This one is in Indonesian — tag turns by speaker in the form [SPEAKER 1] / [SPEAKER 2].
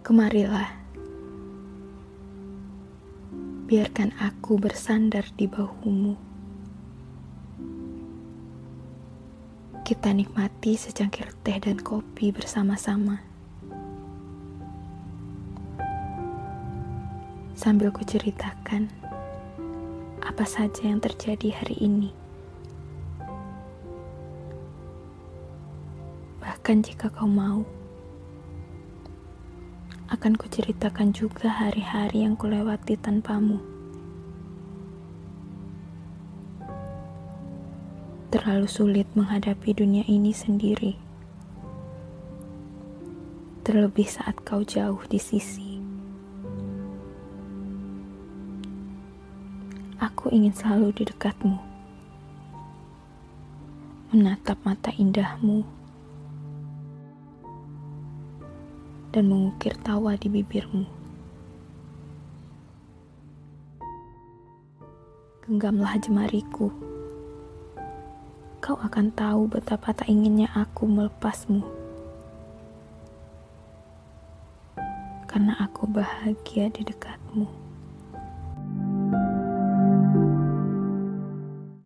[SPEAKER 1] Kemarilah, biarkan aku bersandar di bahumu. Kita nikmati secangkir teh dan kopi bersama-sama. Sambil kuceritakan apa saja yang terjadi hari ini. Bahkan jika kau mau, akan kuceritakan juga hari-hari yang kulewati tanpamu. Terlalu sulit menghadapi dunia ini sendiri. Terlebih saat kau jauh di sisi. Aku ingin selalu di dekatmu. Menatap mata indahmu. Dan mengukir tawa di bibirmu. Genggamlah jemariku kau akan tahu betapa tak inginnya aku melepasmu. Karena aku bahagia di dekatmu.